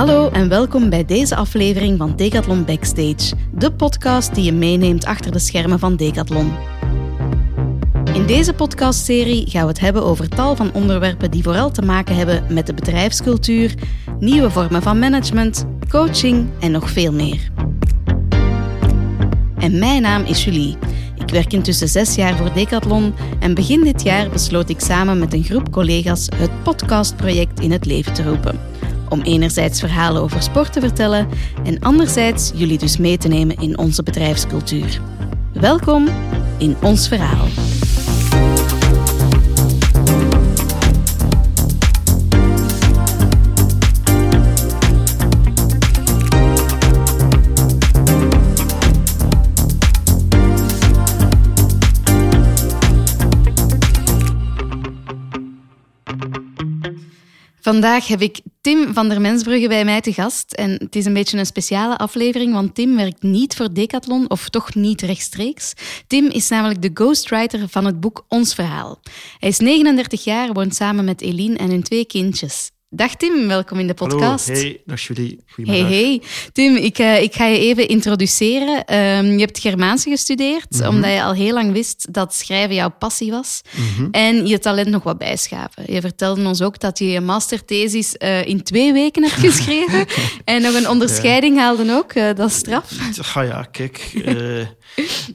Hallo en welkom bij deze aflevering van Decathlon Backstage, de podcast die je meeneemt achter de schermen van Decathlon. In deze podcastserie gaan we het hebben over tal van onderwerpen die vooral te maken hebben met de bedrijfscultuur, nieuwe vormen van management, coaching en nog veel meer. En mijn naam is Julie. Ik werk intussen zes jaar voor Decathlon en begin dit jaar besloot ik samen met een groep collega's het podcastproject in het leven te roepen. Om enerzijds verhalen over sport te vertellen en anderzijds jullie dus mee te nemen in onze bedrijfscultuur. Welkom in ons verhaal. Vandaag heb ik Tim van der Mensbrugge bij mij te gast. En het is een beetje een speciale aflevering, want Tim werkt niet voor Decathlon, of toch niet rechtstreeks. Tim is namelijk de ghostwriter van het boek Ons Verhaal. Hij is 39 jaar, woont samen met Eline en hun twee kindjes. Dag Tim, welkom in de podcast. Hallo, hey, dag jullie. Hey, hey. Tim, ik, uh, ik ga je even introduceren. Um, je hebt Germaanse gestudeerd, mm -hmm. omdat je al heel lang wist dat schrijven jouw passie was. Mm -hmm. En je talent nog wat bijschaven. Je vertelde ons ook dat je je masterthesis uh, in twee weken hebt geschreven. en nog een onderscheiding ja. haalde ook, uh, dat is straf. Ah ja, kijk.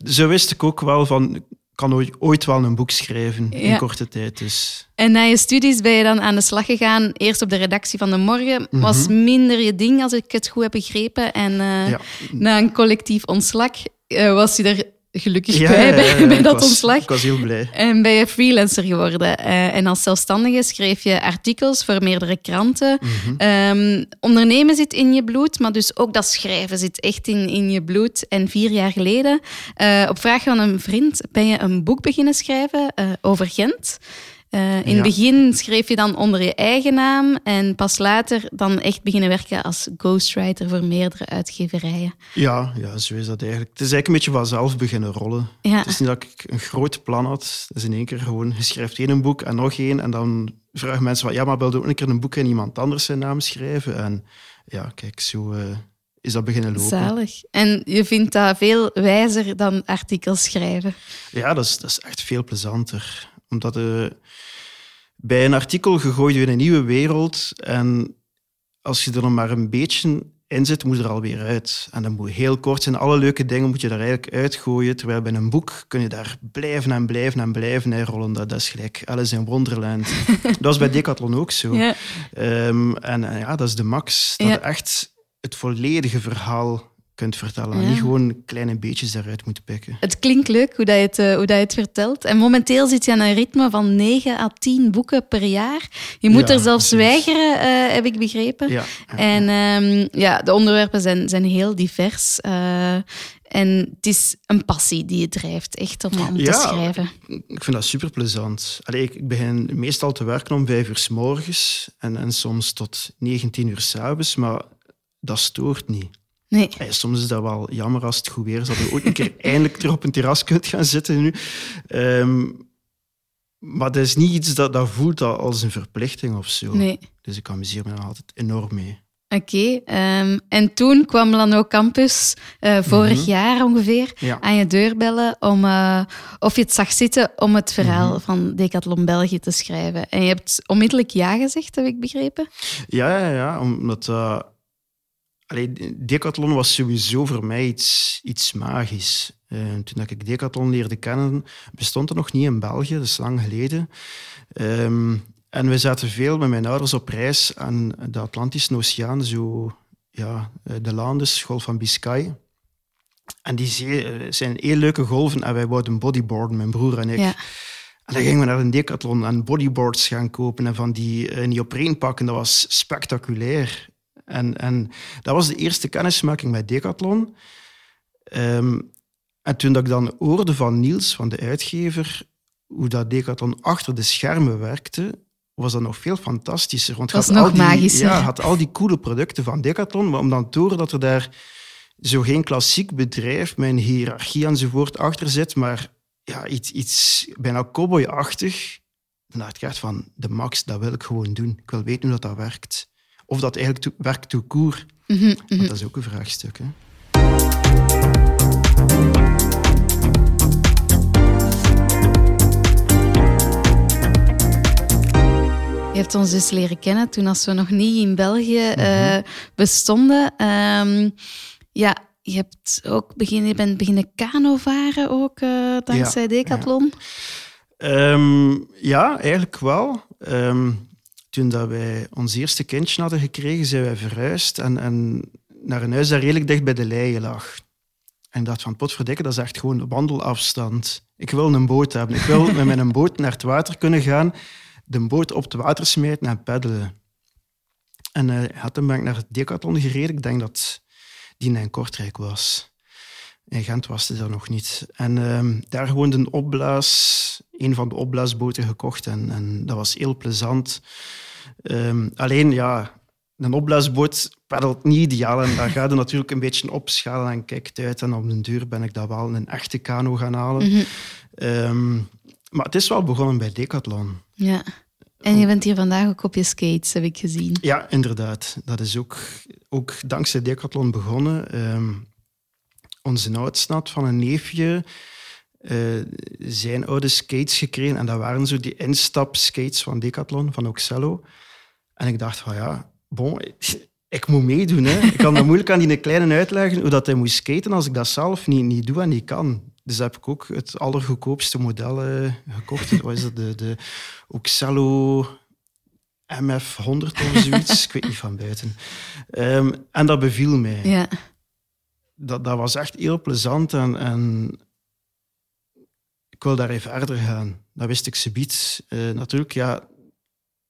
zo wist ik ook wel van kan ooit, ooit wel een boek schrijven ja. in korte tijd. Dus. En na je studies ben je dan aan de slag gegaan. Eerst op de redactie van De Morgen. Mm -hmm. Was minder je ding, als ik het goed heb begrepen. En uh, ja. na een collectief ontslag uh, was je er gelukkig ja, bij, bij, ja, bij dat was, ontslag. Ik was heel blij. En ben je freelancer geworden. Uh, en als zelfstandige schreef je artikels voor meerdere kranten. Mm -hmm. um, ondernemen zit in je bloed, maar dus ook dat schrijven zit echt in, in je bloed. En vier jaar geleden, uh, op vraag van een vriend, ben je een boek beginnen schrijven uh, over Gent. Uh, in ja. het begin schreef je dan onder je eigen naam en pas later dan echt beginnen werken als ghostwriter voor meerdere uitgeverijen. Ja, ja, zo is dat eigenlijk. Het is eigenlijk een beetje vanzelf beginnen rollen. Ja. Het is niet dat ik een groot plan had. Het is in één keer gewoon, je schrijft één boek en nog één en dan vragen mensen van, ja, maar wil je ook een keer een boek in iemand anders zijn naam schrijven? En ja, kijk, zo... Uh, is dat beginnen lopen. Zalig. En je vindt dat veel wijzer dan artikels schrijven? Ja, dat is, dat is echt veel plezanter. Omdat uh, bij een artikel gegooid in een nieuwe wereld en als je er nog maar een beetje in zit, moet je er alweer uit. En dat moet heel kort zijn. Alle leuke dingen moet je er eigenlijk uitgooien. Terwijl bij een boek kun je daar blijven en blijven en blijven uitrollen. Dat, dat is gelijk Alice in Wonderland. dat was bij Decathlon ook zo. Ja. Um, en, en, ja, dat is de max. Dat ja. echt het volledige verhaal kunt vertellen. Ja. Niet gewoon kleine beetjes daaruit moeten pikken. Het klinkt leuk hoe, dat je het, uh, hoe dat je het vertelt. En momenteel zit je aan een ritme van 9 à 10 boeken per jaar. Je moet ja, er zelfs precies. weigeren, uh, heb ik begrepen. Ja, en um, ja, de onderwerpen zijn, zijn heel divers. Uh, en het is een passie die je drijft, echt om, om te schrijven. Ik vind dat super plezant. Allee, ik begin meestal te werken om vijf uur s morgens en, en soms tot 19 uur s'avonds, maar dat stoort niet. Nee. Soms is dat wel jammer als het goed weer is, dat je ooit een keer eindelijk er op een terras kunt gaan zitten nu. Um, maar dat is niet iets dat, dat voelt als een verplichting of zo. Nee. Dus ik amuseer me er altijd enorm mee. Oké, okay, um, en toen kwam Lano Campus uh, vorig mm -hmm. jaar ongeveer ja. aan je deur bellen om uh, of je het zag zitten om het verhaal mm -hmm. van Decathlon België te schrijven. En je hebt onmiddellijk ja gezegd, heb ik begrepen? Ja, ja, ja omdat... Uh, Allee, Decathlon was sowieso voor mij iets, iets magisch. Uh, toen ik Decathlon leerde kennen, bestond er nog niet in België, dat is lang geleden. Um, en we zaten veel met mijn ouders op reis aan de Atlantische Oceaan, zo ja, de Landes, Golf van Biscay. En die zee, zijn heel leuke golven en wij wouden bodyboarden, mijn broer en ik. Ja. En dan gingen we naar een decathlon en bodyboards gaan kopen en van die uh, niet pakken. Dat was spectaculair. En, en dat was de eerste kennismaking met Decathlon. Um, en toen dat ik dan hoorde van Niels, van de uitgever, hoe dat Decathlon achter de schermen werkte, was dat nog veel fantastischer. Want was nog die, magischer. Ja, had al die coole producten van Decathlon, maar om dan te horen dat er daar zo geen klassiek bedrijf met een hiërarchie enzovoort achter zit, maar ja, iets, iets bijna cowboyachtig, dan dacht ik echt van, de max, dat wil ik gewoon doen. Ik wil weten hoe dat, dat werkt Of dat eigenlijk to, werkt tout court. Mhm, Want mhm. dat is ook een vraagstuk. Hè? Je hebt ons dus leren kennen toen als we nog niet in België eh, bestonden. Ehm, ja, je, hebt ook begin, je bent beginnen kanovaren ook, eh, dankzij Ja, Decathlon. Ehm, ja, eigenlijk wel. Ehm, toen dat wij ons eerste kindje hadden gekregen, zijn wij verhuisd en, en naar een huis dat redelijk dicht bij de leien lag. En ik dacht van, potverdikke, dat is echt gewoon de wandelafstand. Ik wil een boot hebben. Ik wil met mijn boot naar het water kunnen gaan, de boot op het water smijten en peddelen. En eh, ja, toen ben ik naar het Decathlon gereden. Ik denk dat die in Kortrijk was. In Gent was het er nog niet. En ehm, daar gewoon een opblaas, een van de opblaasboten gekocht. En, en dat was heel plezant. Ehm, alleen, ja, een opblaasboot peddelt niet ideaal. En daar gaat je natuurlijk een beetje opschalen en kijkt uit. En op den duur ben ik dat wel een echte kano gaan halen. Mhm, Ehm, maar het is wel begonnen bij Decathlon. ja. En je bent hier vandaag ook op je skates, heb ik gezien. Ja, inderdaad. Dat is ook, ook dankzij Decathlon begonnen. Ehm, onze oudste had van een neefje eh, zijn oude skates gekregen. En dat waren zo die instap-skates van Decathlon, van Oxello. En ik dacht van ja, bon, ik, moet meedoen. Hè. Ik kan dat moeilijk aan die kleine uitleggen hoe dat hij moet skaten als ik dat zelf niet, niet doe en niet kan. Dus heb ik ook het allergoedkoopste model eh, gekocht. Wat is dat? De, de Oxello MF100 of zoiets. ik weet niet van buiten. Ehm, en dat beviel mij. Ja. Dat, dat was echt heel plezant en, en wil daar even verder gaan. Dat wist ik subiet. Eh natuurlijk, ja,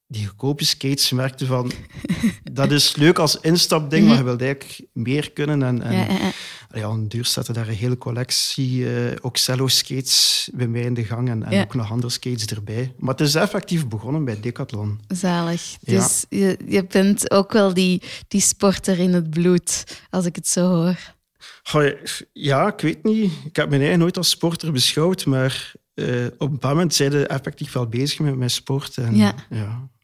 die goedkope skates merkte van... dat is leuk als instapding, maar je wilt eigenlijk meer kunnen. En, en Ja, ja, duur zette daar een hele collectie eh Oxello-skates bij mij in de gang en, en Ja. ook nog andere skates erbij. Maar het is effectief begonnen bij Decathlon. Zalig. Ja. Dus je, je bent ook wel die, die sporter in het bloed, als ik het zo hoor. Goh, Ja, ik weet niet. Ik heb me eigenlijk nooit als sporter beschouwd, maar eh, op een bepaald moment zijn ze effectief wel bezig met mijn sport. En, Ja.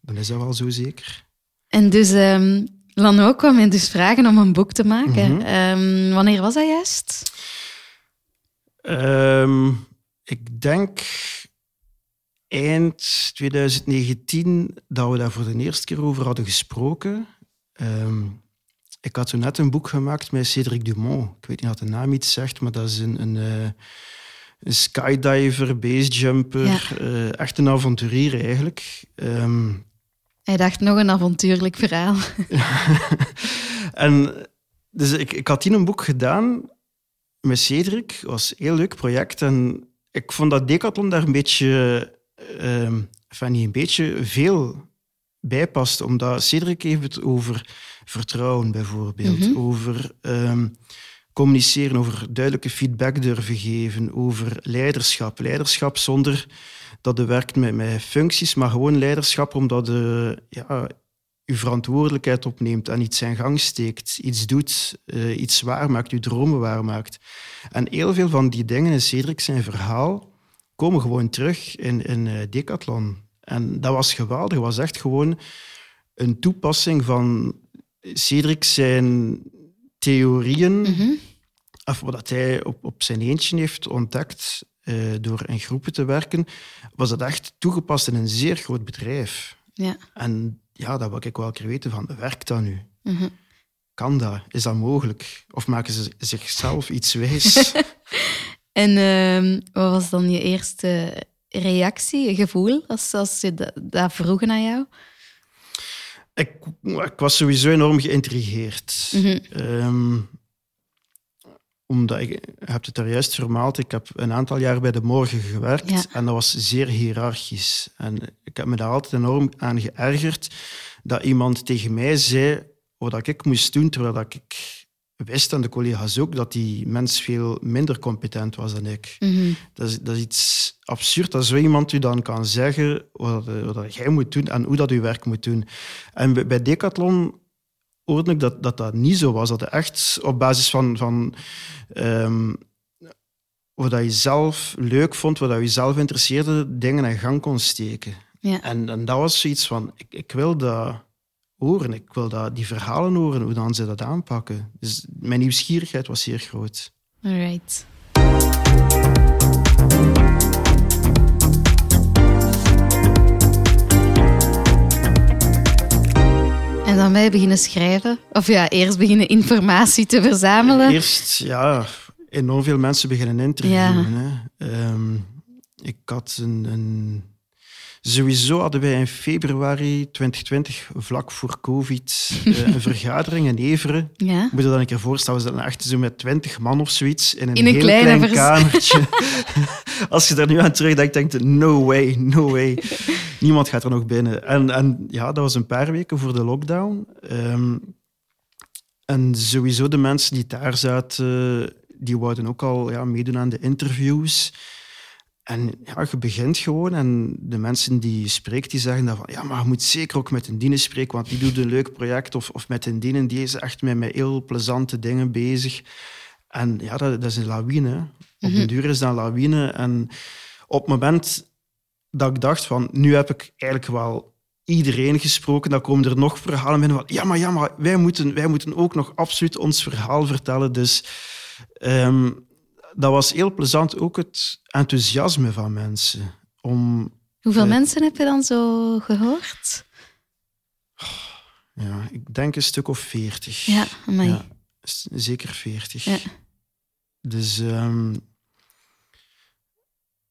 dan is dat wel zo zeker. En dus ehm Lano kwam je dus vragen om een boek te maken. Mhm. Ehm, wanneer was dat juist? Ehm, ik denk eind 2019 dat we daar voor de eerste keer over hadden gesproken. Ik had toen net een boek gemaakt met Cédric Dumont. Ik weet niet of de naam iets zegt, maar dat is een, een, eh, een skydiver, basejumper. Ja. eh, echt een avonturier eigenlijk. Ehm, Hij dacht nog een avontuurlijk verhaal. en dus ik, ik had hier een boek gedaan met Cedric. Het was een heel leuk project. En ik vond dat Decathlon daar een beetje, ehm enfin, niet een beetje, veel bij past. Omdat Cedric heeft het over vertrouwen bijvoorbeeld. Mhm. Over ehm, communiceren, over duidelijke feedback durven geven. Over leiderschap. Leiderschap zonder dat je werkt met, met functies, maar gewoon leiderschap omdat je ja, je verantwoordelijkheid opneemt en iets in gang steekt, iets doet, eh, iets waarmaakt, je dromen waarmaakt. En heel veel van die dingen in Cedric zijn verhaal komen gewoon terug in, in eh, Decathlon. En dat was geweldig. Dat was echt gewoon een toepassing van Cedric zijn theorieën, Mhm. of wat hij op, op zijn eentje heeft ontdekt eh, door in groepen te werken, was dat echt toegepast in een zeer groot bedrijf. Ja. En ja, dat wil ik wel een keer weten van, werkt dat nu? Mhm. Kan dat? Is dat mogelijk? Of maken ze zichzelf iets wijs? En ehm, wat was dan je eerste reactie, gevoel, als, als ze dat, dat vroegen aan jou? ik, ik was sowieso enorm geïntrigeerd. Mhm. Ehm, omdat ik, je hebt het daar juist vermaald, ik heb een aantal jaar bij de morgen gewerkt Ja. en dat was zeer hiërarchisch. En ik heb me daar altijd enorm aan geërgerd dat iemand tegen mij zei wat ik moest doen, terwijl dat ik wist, en de collega's ook, dat die mens veel minder competent was dan ik. Mhm. Dat is, dat is iets absurd dat zo iemand u dan kan zeggen wat, eh, wat jij moet doen en hoe dat je werk moet doen. En bij- bij Decathlon hoorde ik dat, dat dat niet zo was. Dat het echt op basis van, van ehm, wat je zelf leuk vond, wat je zelf interesseerde, dingen in gang kon steken. Ja. En, en dat was zoiets van, ik, ik wil dat horen. Ik wil dat, die verhalen horen, hoe dan ze dat aanpakken. Dus mijn nieuwsgierigheid was zeer groot. Alright. En dan je beginnen schrijven? Of ja, eerst beginnen informatie te verzamelen? Eerst, ja, enorm veel mensen beginnen interviewen. Ja. Hè. Um, ik had een, een Sowieso hadden wij in februari 2020, vlak voor COVID, eh, een vergadering in Everen. Ja. Moet je dan een keer voorstellen, we zaten echt zo met twintig man of zoiets in een, in een heel klein kamertje. Als je daar nu aan terugdenkt, denk je, no way, no way. Niemand gaat er nog binnen. En, en ja, dat was een paar weken voor de lockdown. Um, en sowieso de mensen die daar zaten, die wouden ook al ja, meedoen aan de interviews. En ja, je begint gewoon en de mensen die je spreekt, die zeggen dan van ja, maar je moet zeker ook met een dienen spreken, want die doet een leuk project. Of, of met een dienen, die is echt met, met heel plezante dingen bezig. En ja, dat, dat is een lawine. Op mm -hmm. duur is dat een lawine. En op het moment dat ik dacht van nu heb ik eigenlijk wel iedereen gesproken, dan komen er nog verhalen binnen van ja, maar, ja, maar wij, moeten, wij moeten ook nog absoluut ons verhaal vertellen. Dus um, dat was heel plezant, ook het enthousiasme van mensen. Om, Hoeveel mensen heb je dan zo gehoord? Ja, ik denk een stuk of veertig. Ja, ja, zeker veertig. Ja. Dus um,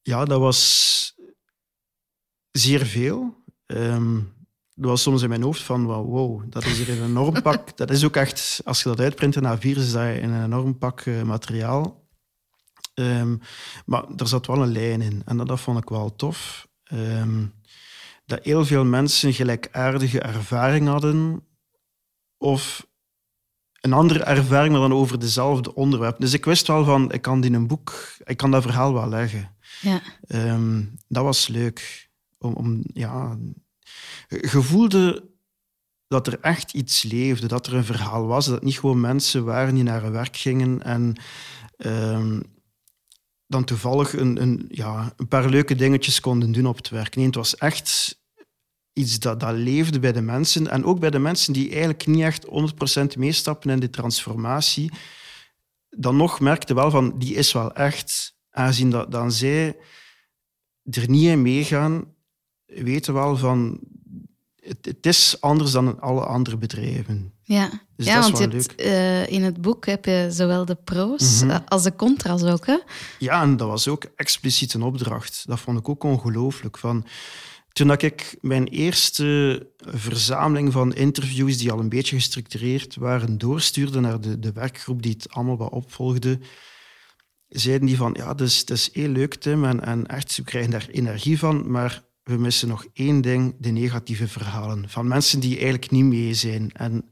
ja, dat was zeer veel. Um, er was soms in mijn hoofd van, wow, dat is hier een enorm pak. Dat is ook echt, als je dat uitprint in A4, is dat een enorm pak uh, materiaal. Um, maar er zat wel een lijn in en dat, dat vond ik wel tof. Um, dat heel veel mensen gelijkaardige ervaring hadden of een andere ervaring, maar dan over dezelfde onderwerp. Dus ik wist wel van, ik kan die in een boek, ik kan dat verhaal wel leggen. Ja. Um, dat was leuk. Om, om, ja, je voelde dat er echt iets leefde, dat er een verhaal was, dat het niet gewoon mensen waren die naar hun werk gingen en um, dan toevallig een, een, ja, een paar leuke dingetjes konden doen op het werk. Nee, het was echt iets dat, dat leefde bij de mensen. En ook bij de mensen die eigenlijk niet echt 100% meestappen in de transformatie. Dan nog merkte wel van, die is wel echt. Aangezien dat, dan zij er niet in meegaan, weten wel van, het, het is anders dan alle andere bedrijven. Ja, dus ja want je hebt, uh, in het boek heb je zowel de pro's mhm. als de contra's ook. Hè? Ja, en dat was ook expliciet een opdracht. Dat vond ik ook ongelooflijk. Van, toen ik mijn eerste verzameling van interviews, die al een beetje gestructureerd waren, doorstuurde naar de, de werkgroep die het allemaal wat opvolgde, zeiden die van, ja, het is, is heel leuk, Tim, en, en echt, we krijgen daar energie van, maar we missen nog één ding, de negatieve verhalen. Van mensen die eigenlijk niet mee zijn. En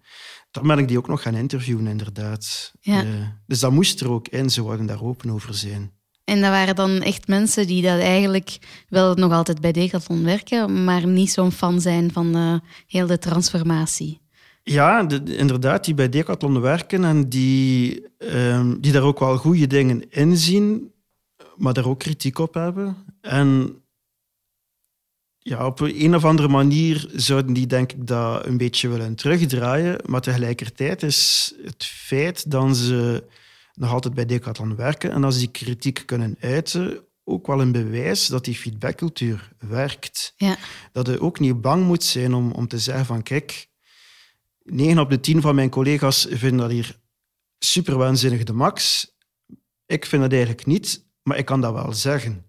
dan ben ik die ook nog gaan interviewen, inderdaad. Ja. Uh, dus dat moest er ook in, ze wilden daar open over zijn. En dat waren dan echt mensen die dat eigenlijk wel nog altijd bij Decathlon werken, maar niet zo'n fan zijn van uh, heel de transformatie. Ja, inderdaad, die bij Decathlon werken en die, um, die daar ook wel goede dingen in zien, maar daar ook kritiek op hebben. En ja, op een of andere manier zouden die denk ik dat een beetje willen terugdraaien. Maar tegelijkertijd is het feit dat ze nog altijd bij Decathlon werken en dat ze die kritiek kunnen uiten, ook wel een bewijs dat die feedbackcultuur werkt. Ja. Dat je ook niet bang moet zijn om, om te zeggen van kijk, 9 op de 10 van mijn collega's vinden dat hier super waanzinnig de max. Ik vind dat eigenlijk niet, maar ik kan dat wel zeggen.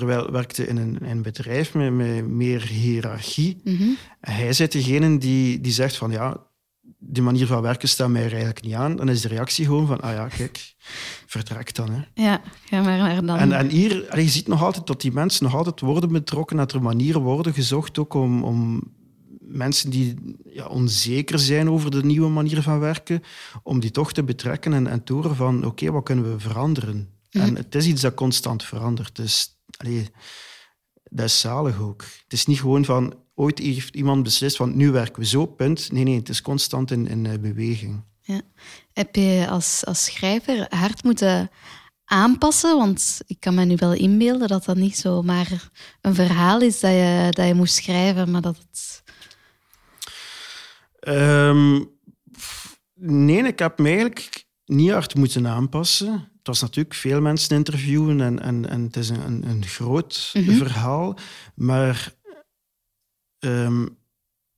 Terwijl werkte in een, een bedrijf met, met, meer hiërarchie. Mm Hij is degene die, die zegt van ja, die manier van werken staat mij er eigenlijk niet aan. Dan is de reactie gewoon van, ah ja, kijk, vertrek dan. Hè. Ja, ga maar naar dan. En, en hier, je ziet nog altijd dat die mensen nog altijd worden betrokken, dat er manieren worden gezocht ook om, om mensen die ja, onzeker zijn over de nieuwe manier van werken, om die toch te betrekken en, en te horen van, oké, wat kunnen we veranderen? En mhm. het is iets dat constant verandert. Dus allee, dat is zalig ook. Het is niet gewoon van ooit heeft iemand beslist van nu werken we zo, punt. Nee, nee, het is constant in, in eh, beweging. Ja. Heb je als, als schrijver hard moeten aanpassen? Want ik kan me nu wel inbeelden dat dat niet zomaar een verhaal is dat je, dat je moest schrijven, maar dat het... Ehm, nee, ik heb me eigenlijk niet hard moeten aanpassen. Het was natuurlijk veel mensen interviewen en, en, en het is een, een groot Mhm. verhaal. Maar ehm,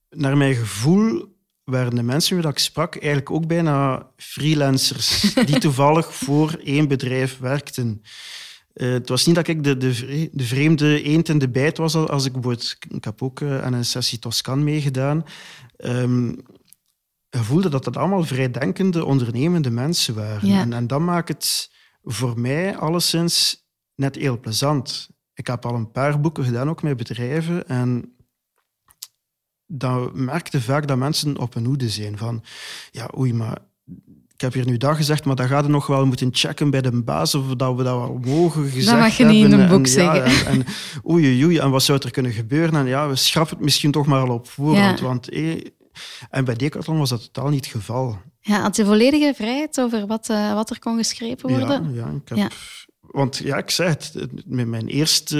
naar mijn gevoel waren de mensen met wie ik sprak eigenlijk ook bijna freelancers die toevallig voor één bedrijf werkten. Eh, het was niet dat ik de, de, de vreemde eend in de bijt was als ik bijvoorbeeld... Ik heb ook eh, aan een sessie Toscan meegedaan. Ehm, voelde dat dat allemaal vrijdenkende, ondernemende mensen waren. Ja. En, en dat maakt het voor mij alleszins net heel plezant. Ik heb al een paar boeken gedaan, ook met bedrijven. En dan merkte vaak dat mensen op hun hoede zijn. Van, ja, oei, maar ik heb hier nu dat gezegd, maar dat gaat er nog wel moeten checken bij de baas of dat we dat wel mogen gezegd mag je niet in hebben. een boek en, ja, zeggen. en, en oei, oei, en wat zou er kunnen gebeuren? En ja, we schrappen het misschien toch maar al op voorhand. Ja. Want, eh, en bij Decathlon was dat totaal niet het geval. Ja, had je volledige vrijheid over wat, eh, wat er kon geschreven worden? Ja, ja, ik heb, Ja. Want ja, ik zei het, het- met mijn eerste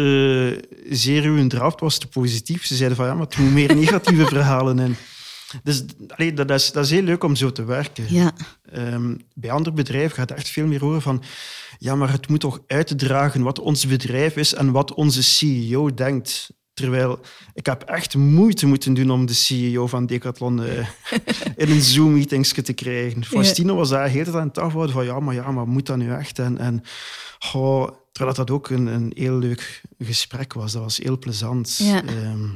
eh, serie in draft was te positief. Ze zeiden van ja, maar er moet meer negatieve verhalen in. Dus allee, dat, is, dat is heel leuk om zo te werken. Ja. Ehm, bij andere bedrijven gaat het echt veel meer horen van ja, maar het moet toch uitdragen wat ons bedrijf is en wat onze CEO denkt. Terwijl ik heb echt moeite moeten doen om de CEO van Decathlon eh, in een Zoom-meeting te krijgen. Faustino was daar de hele tijd aan het afhouden van ja, maar ja, maar moet dat nu echt? En, en terwijl dat ook een, een heel leuk gesprek was. Dat was heel plezant. Ja. Ehm,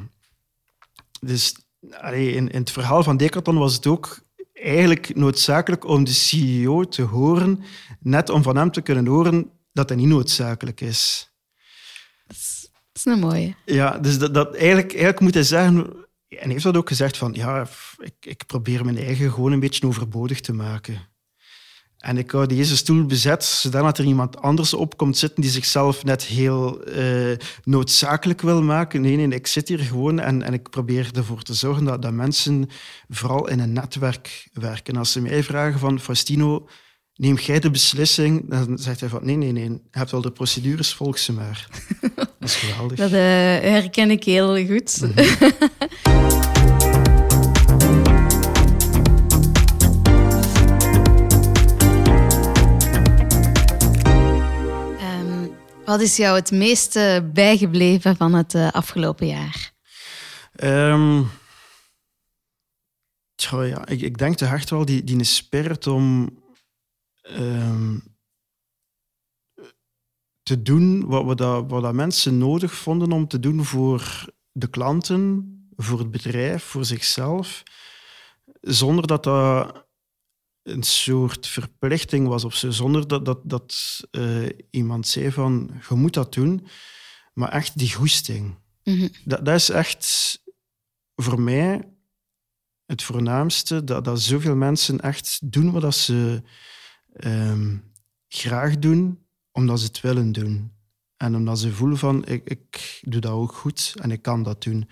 dus allee, in, in het verhaal van Decathlon was het ook eigenlijk noodzakelijk om de CEO te horen, net om van hem te kunnen horen dat hij niet noodzakelijk is. Dat is, een mooie. Ja, dus dat, dat eigenlijk, eigenlijk moet hij zeggen, en heeft dat ook gezegd, van ja, ik, ik probeer mijn eigen gewoon een beetje overbodig te maken. En ik hou deze stoel bezet, zodat er iemand anders op komt zitten die zichzelf net heel eh, noodzakelijk wil maken. Nee, nee, ik zit hier gewoon en, en ik probeer ervoor te zorgen dat, dat mensen vooral in een netwerk werken. Als ze mij vragen van, Faustino, neem jij de beslissing? Dan zegt hij van, nee, nee, nee, je hebt wel de procedures, volg ze maar. dat is geweldig. Dat eh, herken ik heel goed. Ehm, wat is jou het meeste bijgebleven van het eh, afgelopen jaar? Tja, ja, ik, ik denk te hard wel die, die spirit om ehm, te doen wat, we dat, wat dat mensen nodig vonden om te doen voor de klanten, voor het bedrijf, voor zichzelf, zonder dat dat een soort verplichting was of zo, zonder dat, dat, dat eh, iemand zei van je moet dat doen, maar echt die goesting. Mhm. Dat, dat is echt voor mij het voornaamste, dat, dat zoveel mensen echt doen wat dat ze ehm, graag doen, omdat ze het willen doen. En omdat ze voelen van, ik, ik doe dat ook goed en ik kan dat doen.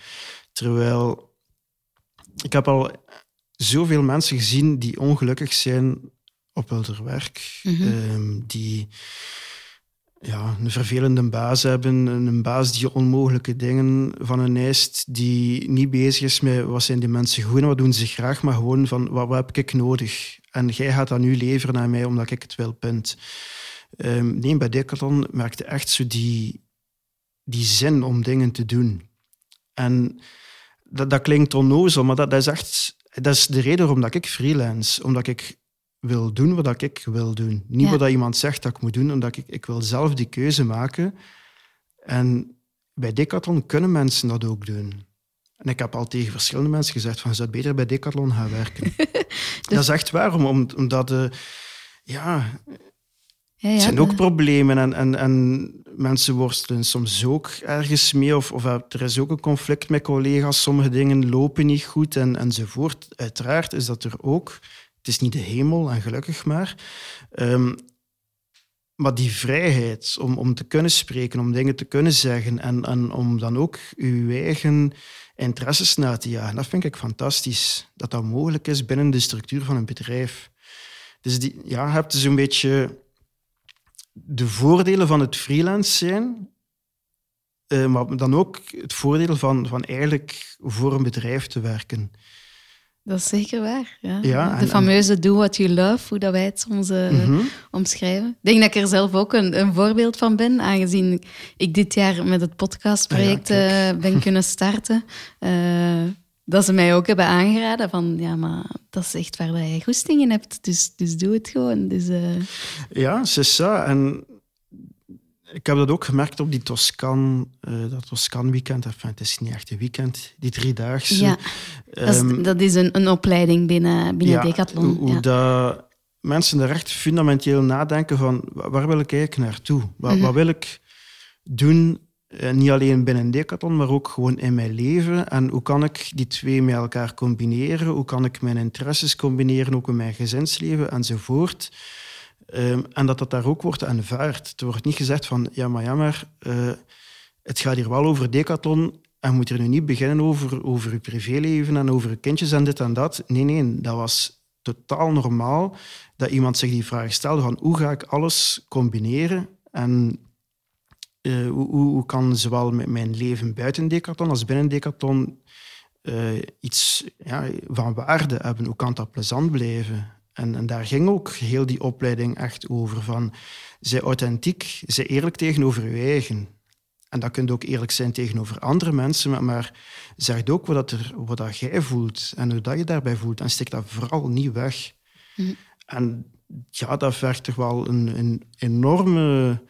Terwijl ik heb al zoveel mensen gezien die ongelukkig zijn op hun werk, Mhm. ehm, die ja, een vervelende baas hebben, een baas die onmogelijke dingen van hen eist, die niet bezig is met wat zijn die mensen goed en wat doen ze graag, maar gewoon van wat, wat heb ik nodig? En jij gaat dat nu leveren aan mij omdat ik het wil, punt. Ehm, nee, bij Decathlon merkte echt zo die, die zin om dingen te doen. En dat, dat klinkt onnozel, maar dat, dat is echt dat is de reden waarom dat ik freelance. Omdat ik wil doen wat ik wil doen. Niet Ja. wat dat iemand zegt dat ik moet doen, omdat ik, ik wil zelf die keuze maken. En bij Decathlon kunnen mensen dat ook doen. En ik heb al tegen verschillende mensen gezegd van, je zou beter bij Decathlon gaan werken. Dat is echt waar, om- om- omdat de, ja, Ja, het zijn ook problemen en, en, en mensen worstelen soms ook ergens mee. Of, of er is ook een conflict met collega's. Sommige dingen lopen niet goed en, enzovoort. Uiteraard is dat er ook. Het is niet de hemel en gelukkig maar. Ehm, maar die vrijheid om, om te kunnen spreken, om dingen te kunnen zeggen en, en om dan ook uw eigen interesses na te jagen, dat vind ik fantastisch. Dat dat mogelijk is binnen de structuur van een bedrijf. Dus die, ja, je hebt dus een beetje de voordelen van het freelance zijn, eh, maar dan ook het voordeel van, van eigenlijk voor een bedrijf te werken. Dat is zeker waar. Ja. ja de fameuze do what you love, hoe dat wij het soms uh, omschrijven. Ik denk dat ik er zelf ook een, een, voorbeeld van ben, aangezien ik dit jaar met het podcastproject ah, uh, ben kunnen starten. Dat ze mij ook hebben aangeraden van, ja, maar dat is echt waar je goestingen hebt, dus, dus doe het gewoon. Dus, Ja, c'est ça. En ik heb dat ook gemerkt op die Toscan, uh, dat Toscan-weekend. Enfin, het is niet echt een weekend, die driedaagse. Ja, dat is, um, dat is een, een opleiding binnen, binnen ja, Decathlon. Hoe, ja. dat mensen er echt fundamenteel nadenken van waar wil ik eigenlijk naartoe? Wat, mm -hmm. wat wil ik doen, uh, niet alleen binnen Decathlon, maar ook gewoon in mijn leven? En hoe kan ik die twee met elkaar combineren? Hoe kan ik mijn interesses combineren, ook in mijn gezinsleven enzovoort? Um, en dat dat daar ook wordt aanvaard. Er wordt niet gezegd van, ja, maar jammer, uh, het gaat hier wel over decathlon en moet er nu niet beginnen over, over je privéleven en over je kindjes en dit en dat. Nee, nee, dat was totaal normaal dat iemand zich die vraag stelde van hoe ga ik alles combineren en uh, hoe, hoe, kan zowel met mijn leven buiten decathlon als binnen decathlon uh, iets ja, van waarde hebben? Hoe kan dat plezant blijven? En, en, daar ging ook heel die opleiding echt over. Van, zij authentiek, zij eerlijk tegenover je eigen. En dat kunt ook eerlijk zijn tegenover andere mensen, maar, maar zeg ook wat, dat er, wat dat jij voelt en hoe dat je daarbij voelt. En stik dat vooral niet weg. Mm. En ja, dat vergt toch wel een, een enorme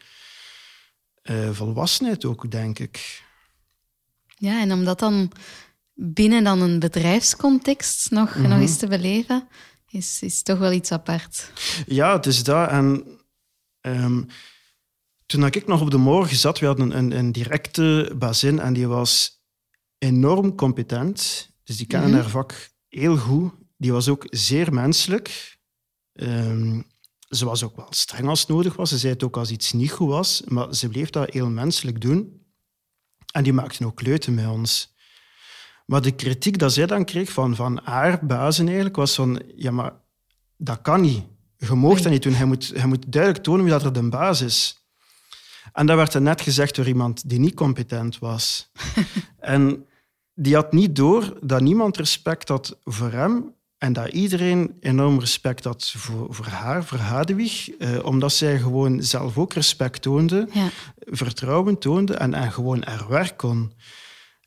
uh, volwassenheid ook, denk ik. Ja, en om dat dan binnen dan een bedrijfscontext nog, mm -hmm. nog eens te beleven is, is toch wel iets apart. Ja, het is dat. En um, toen ik nog op de morgen zat, we hadden een, een directe bazin en die was enorm competent. Dus die kende mm -hmm. haar vak heel goed. Die was ook zeer menselijk. Um, ze was ook wel streng als het nodig was. Ze zei het ook als iets niet goed was, maar ze bleef dat heel menselijk doen. En die maakte ook leuten met ons. Maar de kritiek dat zij dan kreeg van, van haar bazen eigenlijk, was van, ja, maar dat kan niet. Je mag dat niet doen. Hij moet, hij moet duidelijk tonen wie dat er de baas is. En dat werd er net gezegd door iemand die niet competent was. en die had niet door dat niemand respect had voor hem en dat iedereen enorm respect had voor, voor haar, voor Hadewig, eh, omdat zij gewoon zelf ook respect toonde, ja. vertrouwen toonde en, en gewoon haar werk kon.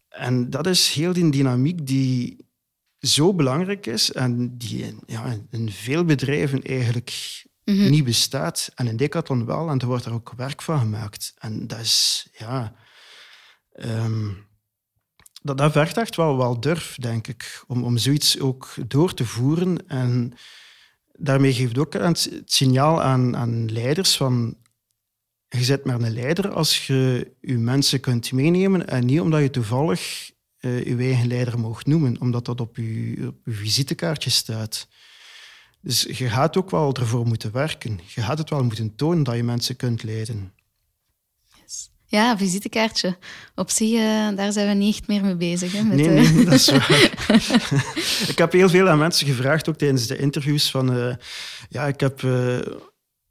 En dat is heel die dynamiek die zo belangrijk is en die ja, in veel bedrijven eigenlijk mm -hmm. niet bestaat. En in Decathlon wel, en er wordt er ook werk van gemaakt. En dat is, ja... Um, dat, dat vergt echt wel, durf, denk ik, om, om zoiets ook door te voeren. En daarmee geeft ook het signaal aan, aan leiders van je zet maar een leider als je je mensen kunt meenemen en niet omdat je toevallig uh, je eigen leider mag noemen, omdat dat op je, op je visitekaartje staat. Dus je gaat ook wel ervoor moeten werken. Je gaat het wel moeten tonen dat je mensen kunt leiden. Ja, visitekaartje. Op zich, uh, daar zijn we niet echt meer mee bezig. Hè, met nee, nee, dat is waar. ik heb heel veel aan mensen gevraagd, ook tijdens de interviews, van... Uh, ja, ik heb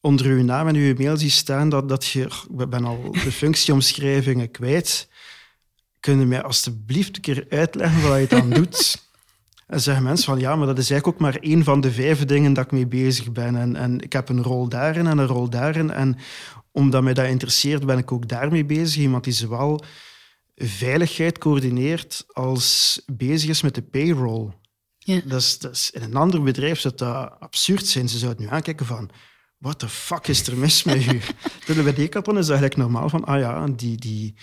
onder uw naam en uw mail zie staan dat, dat je... Ik ben al de functieomschrijvingen kwijt. Kun je mij alstublieft een keer uitleggen wat je dan doet? En zeggen mensen van, ja, maar dat is eigenlijk ook maar één van de vijf dingen dat ik mee bezig ben. En, en ik heb een rol daarin en een rol daarin. En omdat mij dat interesseert, ben ik ook daarmee bezig. Iemand die zowel veiligheid coördineert als bezig is met de payroll. Ja. Dat is, dat is, in een ander bedrijf zou dat absurd zijn. Ze zouden nu aankijken van what the fuck is er mis met u? Terwijl bij Decathlon is eigenlijk normaal van, ah ja, die, die,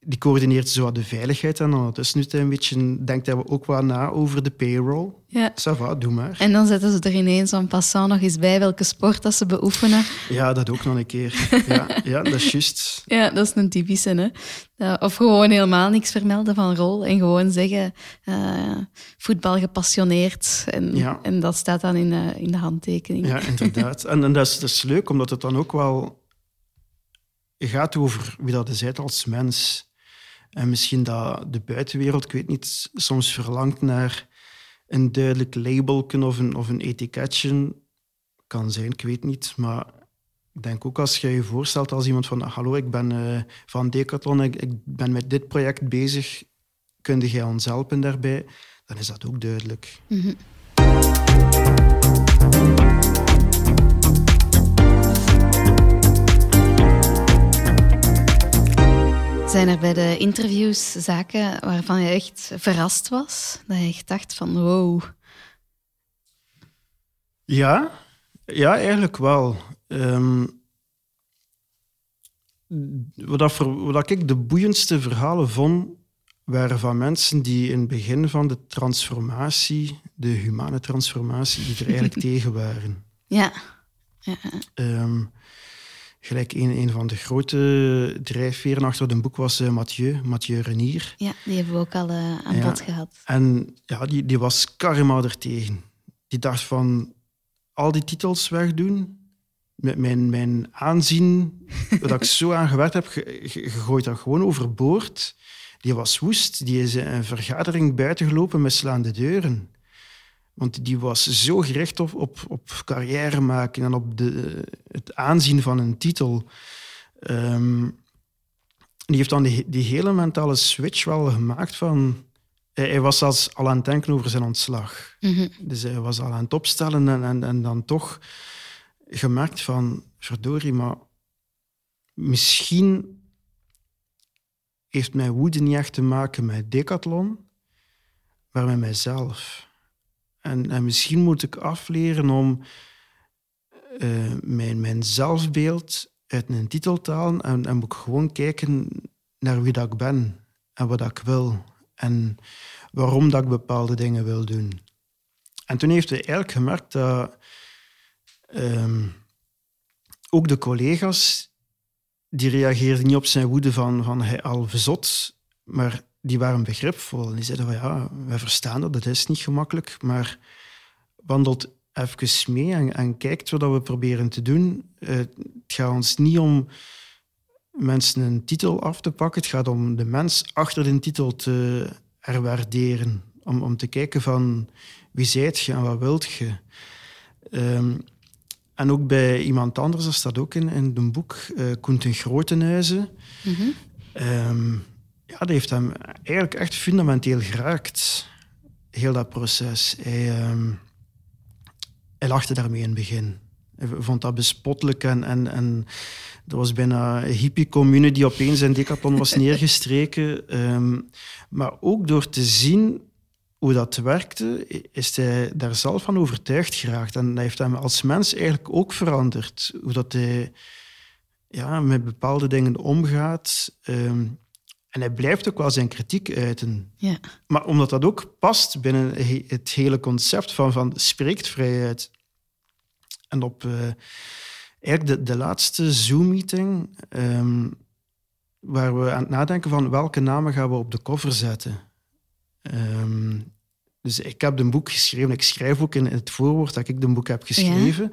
die coördineert zo de veiligheid en ondertussen nu een beetje denkt hij ook wel na over de payroll. Ja. Va, doe maar. En dan zetten ze er ineens een passant nog eens bij welke sport dat ze beoefenen. Ja, dat ook nog een keer. Ja, ja dat is juist. Ja, dat is een typische. Hè? Of gewoon helemaal niks vermelden van rol en gewoon zeggen uh, voetbal gepassioneerd. En, ja. en dat staat dan in de, in de handtekening. Ja, inderdaad. En, en dat, is, dat is leuk, omdat het dan ook wel gaat over wie dat is als mens. En misschien dat de buitenwereld, ik weet niet, soms verlangt naar een duidelijk labelken of een, of een etiketje. Kan zijn, ik weet niet. Maar ik denk ook als je je voorstelt als iemand van hallo, ik ben uh, van Decathlon, ik, ik, ben met dit project bezig, kun jij ons helpen daarbij? dan is dat ook duidelijk. Mhm. Zijn er bij de interviews zaken waarvan je echt verrast was? Dat je echt dacht van wow. Ja, ja eigenlijk wel. Ehm, wat, voor, ik de boeiendste verhalen vond, waren van mensen die in het begin van de transformatie, de humane transformatie, die er eigenlijk tegen waren. Ja. ja. Ehm, gelijk een, een van de grote drijfveren achter het boek was uh, Mathieu, Mathieu Renier. Ja, die hebben we ook al uh, aan Ja. bod gehad. En ja, die, die was karma er tegen. Die dacht van, al die titels wegdoen, met mijn, mijn aanzien, dat ik zo aan gewerkt heb, ge- ge- gegooid dat gewoon overboord. Die was woest. Die is een vergadering buitengelopen met slaande deuren. Want die was zo gericht op, op, op carrière maken en op de, het aanzien van een titel. Ehm, die heeft dan die, die hele mentale switch wel gemaakt van... Hij, hij was zelfs al aan het denken over zijn ontslag. Mhm. Dus hij was al aan het opstellen en, en, en dan toch gemerkt van... Verdorie, maar misschien heeft mijn woede niet echt te maken met Decathlon, maar met mijzelf. En, en misschien moet ik afleren om eh, mijn, mijn zelfbeeld uit een titel te halen en, en moet ik gewoon kijken naar wie dat ik ben en wat dat ik wil en waarom dat ik bepaalde dingen wil doen. En toen heeft hij eigenlijk gemerkt dat ehm, ook de collega's die reageerden niet op zijn woede van, van hij al verzot, maar die waren begripvol. En die zeiden van ja, wij verstaan dat, dat is niet gemakkelijk, maar wandelt even mee en, en kijkt wat we proberen te doen. Eh, het gaat ons niet om mensen een titel af te pakken, het gaat om de mens achter de titel te herwaarderen. Om, om te kijken van wie zijt je en wat wilt je. Ehm, en ook bij iemand anders, dat staat ook in, in het boek, eh Koen ten Grotenhuizen. Mhm. Ehm, ja, dat heeft hem eigenlijk echt fundamenteel geraakt, heel dat proces. Hij, ehm, hij lachte daarmee in het begin. Hij vond dat bespottelijk en, en, en er was bijna een hippie-commune die opeens in Decathlon was neergestreken. Ehm, maar ook door te zien hoe dat werkte, is hij daar zelf van overtuigd geraakt. En dat heeft hem als mens eigenlijk ook veranderd. Hoe dat hij ja, met bepaalde dingen omgaat. Ehm, en hij blijft ook wel zijn kritiek uiten. Ja. Maar omdat dat ook past binnen he- het hele concept van, van spreekvrijheid. En op eh, eigenlijk de, de laatste Zoom-meeting, ehm, waar we aan het nadenken van welke namen gaan we op de cover zetten. Ehm, dus ik heb een boek geschreven. Ik schrijf ook in het voorwoord dat ik een boek heb geschreven.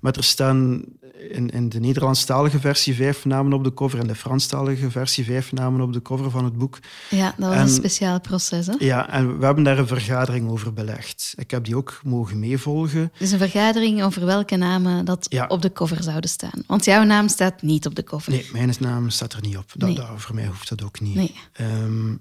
Maar er staan in, in de Nederlandstalige versie vijf namen op de cover en de Franstalige versie vijf namen op de cover van het boek. ja, dat was En- een speciaal proces. Hè? Ja, en we hebben daar een vergadering over belegd. Ik heb die ook mogen meevolgen. Dus een vergadering over welke namen dat Ja. op de cover zouden staan. Want jouw naam staat niet op de cover. Nee, mijn naam staat er niet op. Dat, Nee. dat- voor mij hoeft dat ook niet. Nee. Ehm,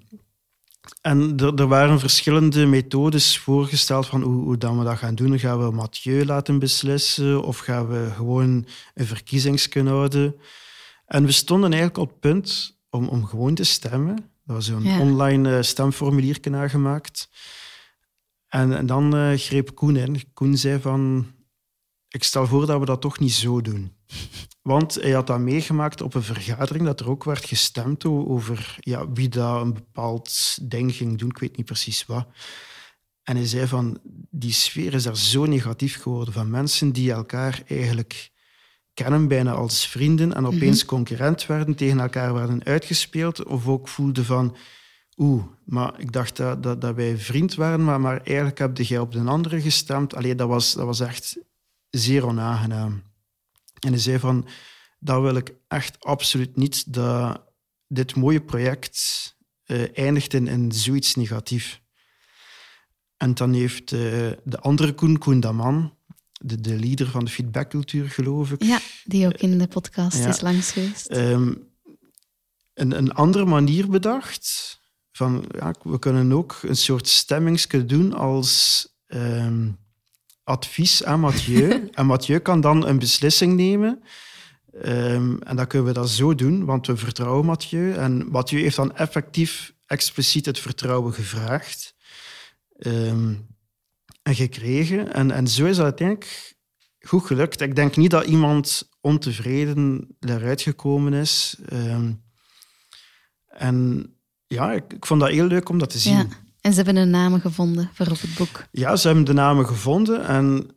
en er, er waren verschillende methodes voorgesteld van hoe, hoe dan we dat gaan doen. Gaan we Mathieu laten beslissen of gaan we gewoon een verkiezingskunde houden? En we stonden eigenlijk op het punt om, om gewoon te stemmen. Er was zo'n Ja. online eh, stemformulier aangemaakt. En, en dan eh, greep Koen in. Koen zei van... Ik stel voor dat we dat toch niet zo doen. Want hij had dat meegemaakt op een vergadering, dat er ook werd gestemd over ja, wie dat een bepaald ding ging doen. Ik weet niet precies wat. En hij zei van, die sfeer is daar zo negatief geworden van mensen die elkaar eigenlijk kennen, bijna als vrienden, en opeens concurrent werden, tegen elkaar werden uitgespeeld, of ook voelden van, oeh, maar ik dacht dat, dat, dat wij vriend waren, maar, maar eigenlijk heb jij op de andere gestemd. Allee, dat was, dat was echt zeer onaangenaam. En hij zei van, dat wil ik echt absoluut niet, dat dit mooie project eh, eindigt in, in zoiets negatief. En dan heeft eh, de andere Koen, Koen Daman, de, de leader van de feedbackcultuur, geloof ik, Ja, die ook in de podcast is langs geweest. ehm, een, een andere manier bedacht van ja, we kunnen ook een soort stemmingsje doen als ehm, advies aan Mathieu. en Mathieu kan dan een beslissing nemen. Ehm, en dan kunnen we dat zo doen, want we vertrouwen Mathieu. En Mathieu heeft dan effectief expliciet het vertrouwen gevraagd ehm, en gekregen. En, en zo is dat uiteindelijk goed gelukt. Ik denk niet dat iemand ontevreden eruit gekomen is. en ja, ik, ik, vond dat heel leuk om dat te zien. Ja. En ze hebben een namen gevonden voor op het boek. Ja, ze hebben de namen gevonden. En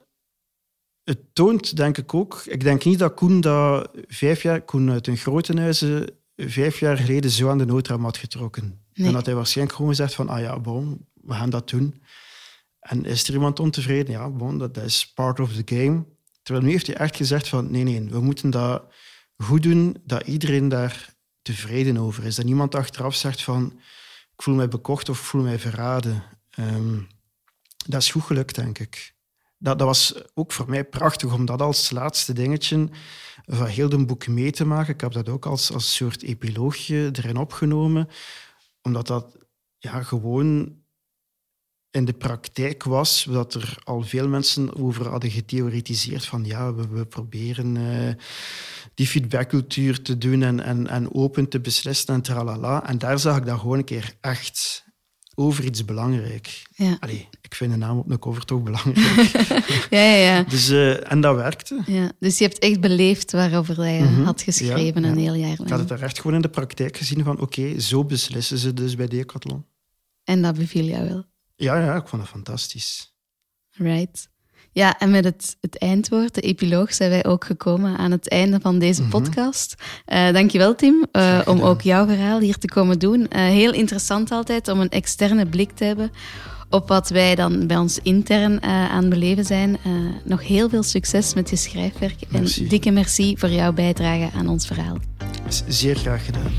het toont, denk ik ook... Ik denk niet dat Koen dat vijf jaar... Koen uit een grote vijf jaar geleden zo aan de noodrem had getrokken. Nee. En dat hij waarschijnlijk gewoon gezegd van... Ah ja, bon, we gaan dat doen. En is er iemand ontevreden? Ja, bon, dat is part of the game. Terwijl nu heeft hij echt gezegd van... Nee, nee, we moeten dat goed doen, dat iedereen daar tevreden over is. Dat niemand achteraf zegt van ik voel mij bekocht of ik voel mij verraden. Ehm, dat is goed gelukt, denk ik. Dat, dat was ook voor mij prachtig om dat als laatste dingetje van heel boek mee te maken. Ik heb dat ook als, als soort epiloogje erin opgenomen, omdat dat ja, gewoon in de praktijk was, dat er al veel mensen over hadden getheoretiseerd van ja, we, we proberen uh, die feedbackcultuur te doen en, en, en open te beslissen en tralala. En daar zag ik dat gewoon een keer echt over iets belangrijk. Ja. Allee, ik vind de naam op een cover toch belangrijk. ja, ja, ja. Dus, uh, en dat werkte. Ja, dus je hebt echt beleefd waarover je mm had geschreven een heel jaar lang. Ik had het er echt gewoon in de praktijk gezien van oké, zo beslissen ze dus bij Decathlon. En dat beviel jou wel? Ja, ja, ik vond het fantastisch. Right. Ja, en met het, het eindwoord, de epiloog, zijn wij ook gekomen aan het einde van deze mm -hmm. podcast. Uh, dankjewel, Tim, uh, om ook jouw verhaal hier te komen doen. Uh, heel interessant altijd om een externe blik te hebben op wat wij dan bij ons intern aan beleven zijn. nog heel veel succes met je schrijfwerk merci. en dikke merci voor jouw bijdrage aan ons verhaal. Zeer graag gedaan.